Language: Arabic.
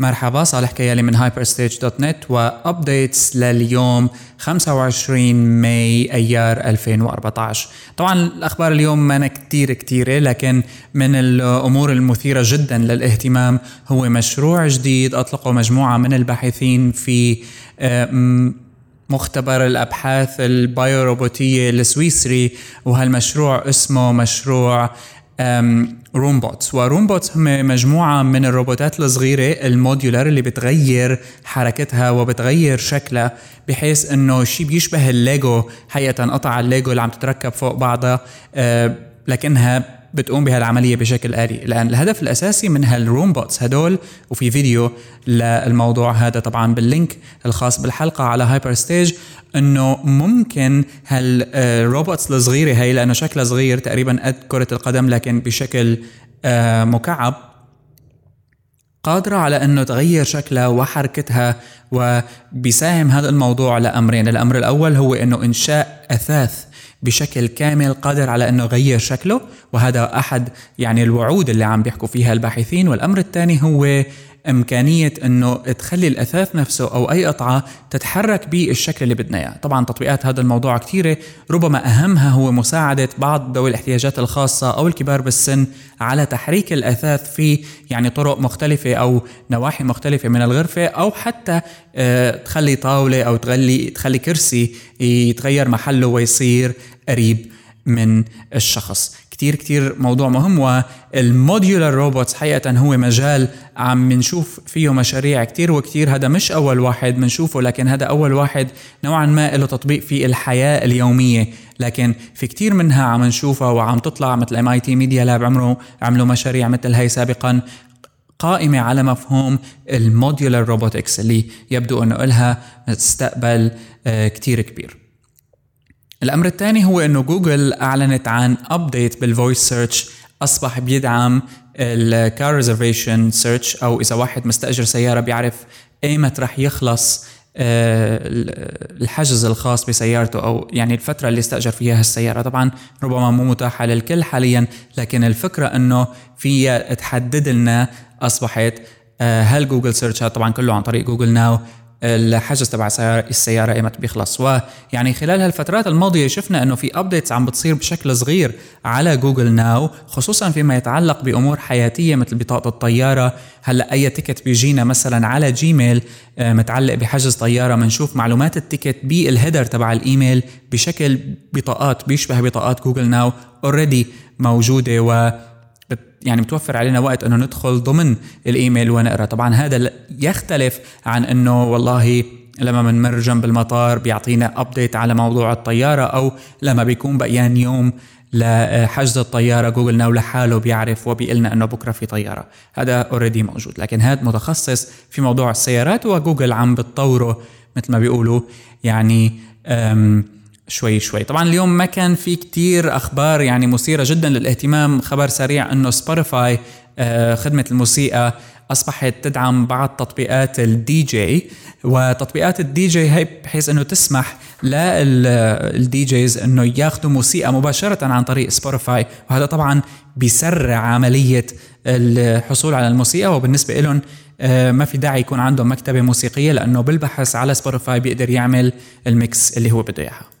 مرحبا صالح كيالي من hyperstage.net و updates لليوم 25 May أيار 2014 طبعا الأخبار اليوم ما كتير كتيرة لكن من الأمور المثيرة جدا للاهتمام هو مشروع جديد أطلقه مجموعة من الباحثين في مختبر الأبحاث البايوروبوتيه السويسري وهالمشروع اسمه مشروع Roombots و Roombots هم مجموعة من الروبوتات الصغيرة ال modular اللي بتغير حركتها وبتغير شكلها بحيث إنه شيء بيشبه الليجو. حقيقة قطع الليجو اللي عم تتركب فوق بعضها أه لكنها بتقوم بهالعملية بشكل آلي. لأن الهدف الأساسي من هال Roombots هدول وفي فيديو للموضوع هذا طبعا بال link الخاص بالحلقة على Hyperstage إنه ممكن هال robots الصغيرة هي لأنه شكلها صغير تقريبا قد كرة القدم لكن بشكل آه، مكعب قادرة على أنه تغير شكلها وحركتها وبيساهم هذا الموضوع لأمرين. الأمر الأول هو أنه إنشاء أثاث بشكل كامل قادر على انه يغير شكله وهذا أحد يعني الوعود اللي عم بيحكوا فيها الباحثين. والأمر الثاني هو إمكانية أنه تخلي الأثاث نفسه أو أي قطعة تتحرك بالشكل اللي بدنا إياه. طبعا تطبيقات هذا الموضوع كثيرة ربما أهمها هو مساعدة بعض ذوي الاحتياجات الخاصة أو الكبار بالسن على تحريك الأثاث في يعني طرق مختلفة أو نواحي مختلفة من الغرفة أو حتى آه، تخلي طاولة أو تخلي تخلي كرسي يتغير محله ويصير قريب من الشخص. كتير كتير موضوع مهم وال modular robots حقيقة هو مجال عم نشوف فيه مشاريع كتير وكتير. هذا مش أول واحد بنشوفه لكن هذا أول واحد نوعا ما له تطبيق في الحياة اليومية. لكن في كتير منها عم نشوفها وعم تطلع مثل MIT Media Lab عمروا عملوا مشاريع مثل هاي سابقا قائمة على مفهوم ال modular robotics اللي يبدو أنه لها مستقبل آه، كتير كبير. الأمر الثاني هو إنه جوجل أعلنت عن update بال voice search أصبح بيدعم ال car reservation search أو إذا واحد مستأجر سيارة بيعرف ايمت رح يخلص آه، الحجز الخاص بسيارته أو يعني الفترة اللي استأجر فيها هالسيارة. طبعا ربما مو متاحة للكل حاليا لكن الفكرة إنه فيها تحدد لنا أصبحت آه، هل Google search طبعا كله عن طريق Google Now الحجز تبع السياره ايمت بيخلص ويعني خلال هالفترات الماضية شفنا إنه في updates عم بتصير بشكل صغير على Google Now خصوصا فيما يتعلق بأمور حياتية مثل بطاقة الطيارة. هلأ أي ticket بيجينا مثلا على Gmail آه، متعلق بحجز طيارة بنشوف معلومات ال ticket بال header تبع الإيميل بشكل بطاقات بيشبه بطاقات Google Now already موجودة. و يعني بتوفر علينا وقت إنه ندخل ضمن الإيميل ونقرأ. طبعا هذا يختلف عن إنه والله لما بنمر جنب المطار بيعطينا update على موضوع الطيارة أو لما بيكون بقيان يوم لحجز الطيارة. Google Now لحاله بيعرف وبيقلنا إنه بكرة في طيارة. هذا already موجود. لكن هذا متخصص في موضوع السيارات وجوجل عم بتطوره مثل ما بيقولوا. يعني شوي شوي. طبعا اليوم ما كان في كتير أخبار يعني مثيرة جدا للاهتمام. خبر سريع إنه Spotify آه، خدمة الموسيقى أصبحت تدعم بعض تطبيقات الدي جي وتطبيقات الدي جي هي بحيث إنه تسمح لل DJs إنه ياخذوا موسيقى مباشرة عن طريق Spotify وهذا طبعا بيسرع عملية الحصول على الموسيقى. وبالنسبة لهم آه، ما في داعي يكون عندهم مكتبة موسيقية لأنه بالبحث على Spotify بيقدر يعمل ال mix اللي هو بده إياها.